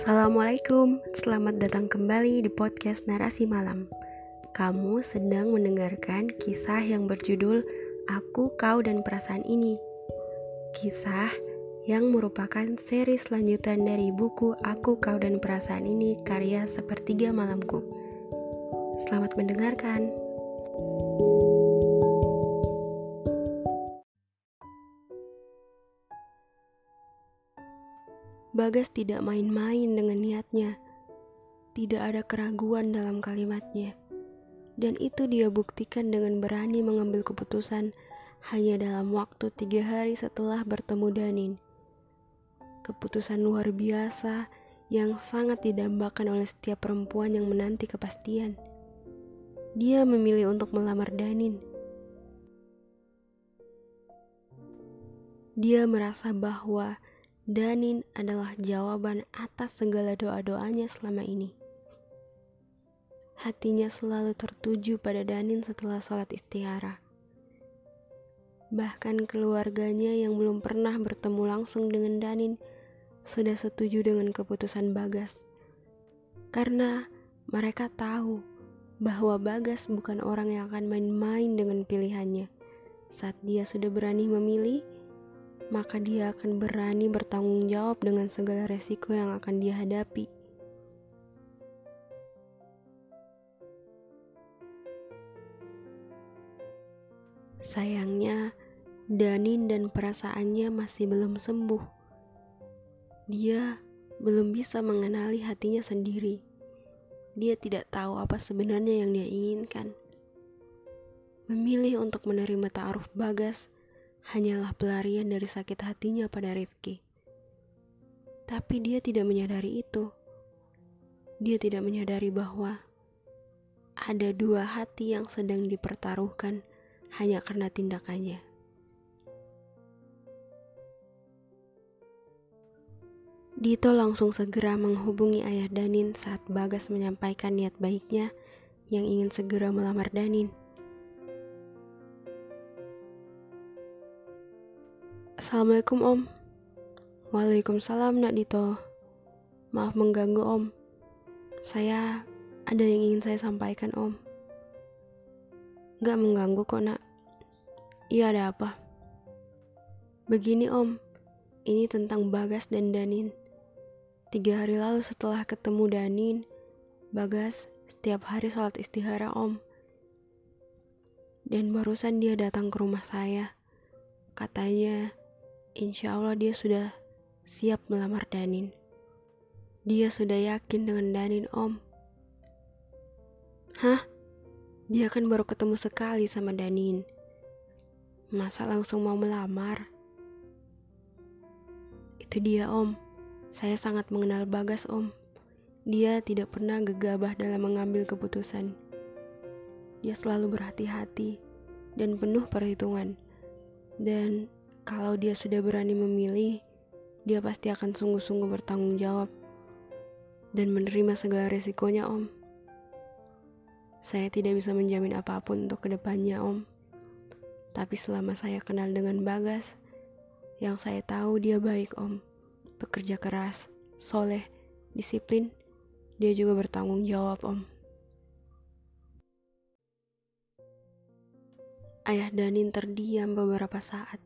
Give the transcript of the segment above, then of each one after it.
Assalamualaikum, selamat datang kembali di podcast Narasi Malam. Kamu sedang mendengarkan kisah yang berjudul Aku, Kau, dan Perasaan Ini. Kisah yang merupakan seri selanjutan dari buku Aku, Kau, dan Perasaan Ini karya Sepertiga Malamku. Selamat mendengarkan. Bagas tidak main-main dengan niatnya. Tidak ada keraguan dalam kalimatnya. Dan itu dia buktikan dengan berani mengambil keputusan hanya dalam waktu tiga hari setelah bertemu Danin. Keputusan luar biasa yang sangat didambakan oleh setiap perempuan yang menanti kepastian. Dia memilih untuk melamar Danin. Dia merasa bahwa Danin adalah jawaban atas segala doa-doanya selama ini. Hatinya selalu tertuju pada Danin setelah sholat istihara. Bahkan keluarganya yang belum pernah bertemu langsung dengan Danin sudah setuju dengan keputusan Bagas. Karena mereka tahu bahwa Bagas bukan orang yang akan main-main dengan pilihannya. Saat dia sudah berani memilih, maka dia akan berani bertanggung jawab dengan segala resiko yang akan dia hadapi. Sayangnya, Danin dan perasaannya masih belum sembuh. Dia belum bisa mengenali hatinya sendiri. Dia tidak tahu apa sebenarnya yang dia inginkan. Memilih untuk menerima ta'aruf Bagas hanyalah pelarian dari sakit hatinya pada Rifki. Tapi dia tidak menyadari itu. Dia tidak menyadari bahwa ada dua hati yang sedang dipertaruhkan hanya karena tindakannya. Dito langsung segera menghubungi ayah Danin saat Bagas menyampaikan niat baiknya yang ingin segera melamar Danin. Assalamualaikum om. Waalaikumsalam nak Dito. Maaf mengganggu om. Saya ada yang ingin saya sampaikan om. Gak mengganggu kok nak. Iya ada apa? Begini om. Ini tentang Bagas dan Danin. Tiga hari lalu setelah ketemu Danin Bagas setiap hari sholat istihara om. Dan barusan dia datang ke rumah saya. Katanya insya Allah dia sudah siap melamar Danin. Dia sudah yakin dengan Danin, Om. Hah? Dia kan baru ketemu sekali sama Danin. Masa langsung mau melamar? Itu dia, Om. Saya sangat mengenal Bagas, Om. Dia tidak pernah gegabah dalam mengambil keputusan. Dia selalu berhati-hati dan penuh perhitungan. Dan kalau dia sudah berani memilih, dia pasti akan sungguh-sungguh bertanggung jawab dan menerima segala resikonya, Om. Saya tidak bisa menjamin apa pun untuk ke depannya, Om. Tapi selama saya kenal dengan Bagas, yang saya tahu dia baik, Om. Bekerja keras, soleh, disiplin, dia juga bertanggung jawab, Om. Ayah Danin terdiam beberapa saat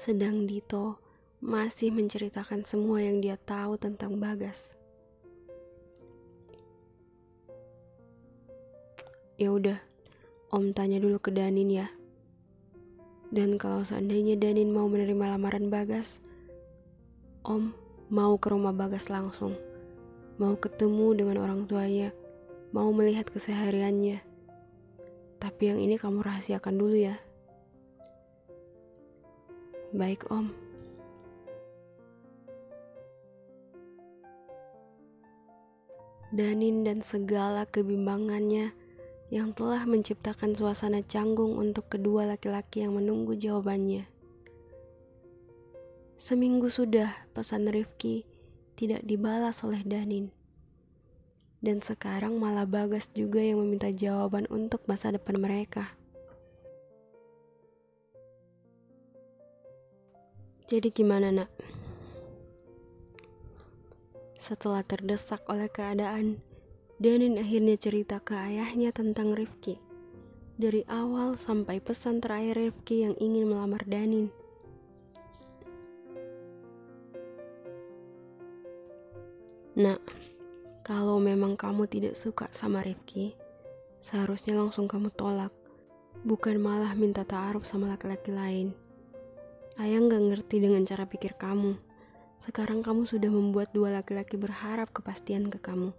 sedang Dito masih menceritakan semua yang dia tahu tentang Bagas. Ya udah, Om tanya dulu ke Danin ya. Dan kalau seandainya Danin mau menerima lamaran Bagas, Om mau ke rumah Bagas langsung. Mau ketemu dengan orang tuanya, mau melihat kesehariannya. Tapi yang ini kamu rahasiakan dulu ya. Baik, Om. Danin dan segala kebimbangannya yang telah menciptakan suasana canggung untuk kedua laki-laki yang menunggu jawabannya. Seminggu sudah pesan Rifki tidak dibalas oleh Danin. Dan sekarang malah Bagas juga yang meminta jawaban untuk masa depan mereka. Jadi gimana nak? Setelah terdesak oleh keadaan, Danin akhirnya cerita ke ayahnya tentang Rifki. Dari awal sampai pesan terakhir Rifki yang ingin melamar Danin. Nak, kalau memang kamu tidak suka sama Rifki, seharusnya langsung kamu tolak. Bukan malah minta ta'aruf sama laki-laki lain. Ayah nggak ngerti dengan cara pikir kamu. Sekarang kamu sudah membuat dua laki-laki berharap kepastian ke kamu.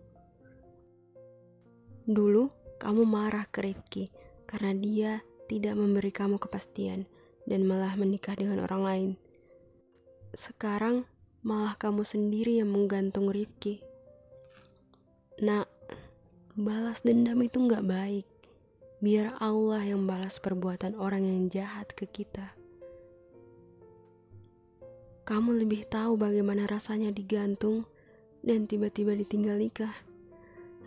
Dulu, kamu marah ke Rifki karena dia tidak memberi kamu kepastian dan malah menikah dengan orang lain. Sekarang, malah kamu sendiri yang menggantung Rifki. Nak, balas dendam itu nggak baik. Biar Allah yang balas perbuatan orang yang jahat ke kita. Kamu lebih tahu bagaimana rasanya digantung dan tiba-tiba ditinggal nikah.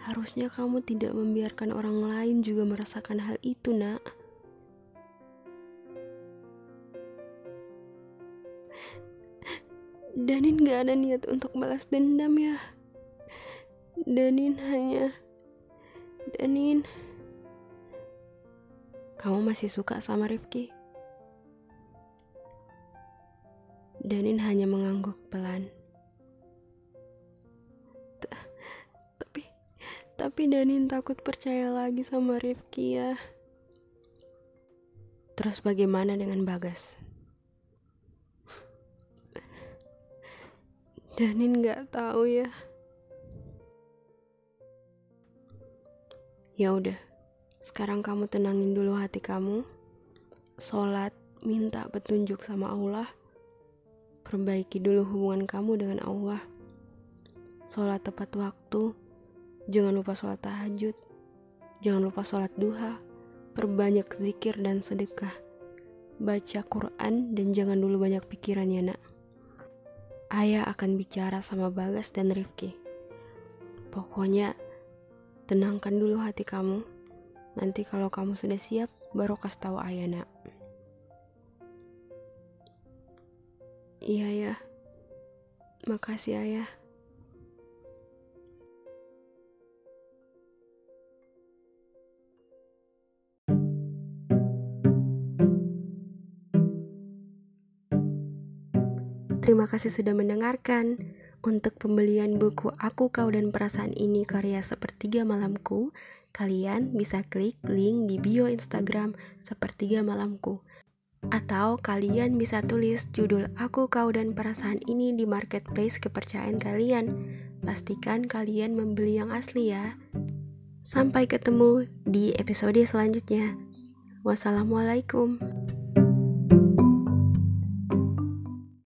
Harusnya kamu tidak membiarkan orang lain juga merasakan hal itu, Nak. Danin gak ada niat untuk balas dendam ya. Danin hanya... Danin... Kamu masih suka sama Rifki? Danin hanya mengangguk pelan. Tapi, tapi Danin takut percaya lagi sama Rifki ya. Terus bagaimana dengan Bagas? Danin nggak tahu ya. Ya udah, sekarang kamu tenangin dulu hati kamu. Sholat, minta petunjuk sama Allah Perbaiki dulu hubungan kamu dengan Allah. Sholat tepat waktu. Jangan lupa sholat tahajud. Jangan lupa sholat duha. Perbanyak zikir dan sedekah. Baca Quran dan jangan dulu banyak pikiran ya nak. Ayah akan bicara sama Bagas dan Rifki. Pokoknya tenangkan dulu hati kamu. Nanti kalau kamu sudah siap, baru kasih tahu ayah nak. Iya ya. Makasih ayah. Terima kasih sudah mendengarkan. Untuk pembelian buku Aku, Kau, dan Perasaan Ini karya Sepertiga Malamku, kalian bisa klik link di bio Instagram Sepertiga Malamku. Atau kalian bisa tulis judul Aku, Kau, dan Perasaan ini di marketplace kepercayaan kalian. Pastikan kalian membeli yang asli ya. Sampai ketemu di episode selanjutnya. Wassalamualaikum.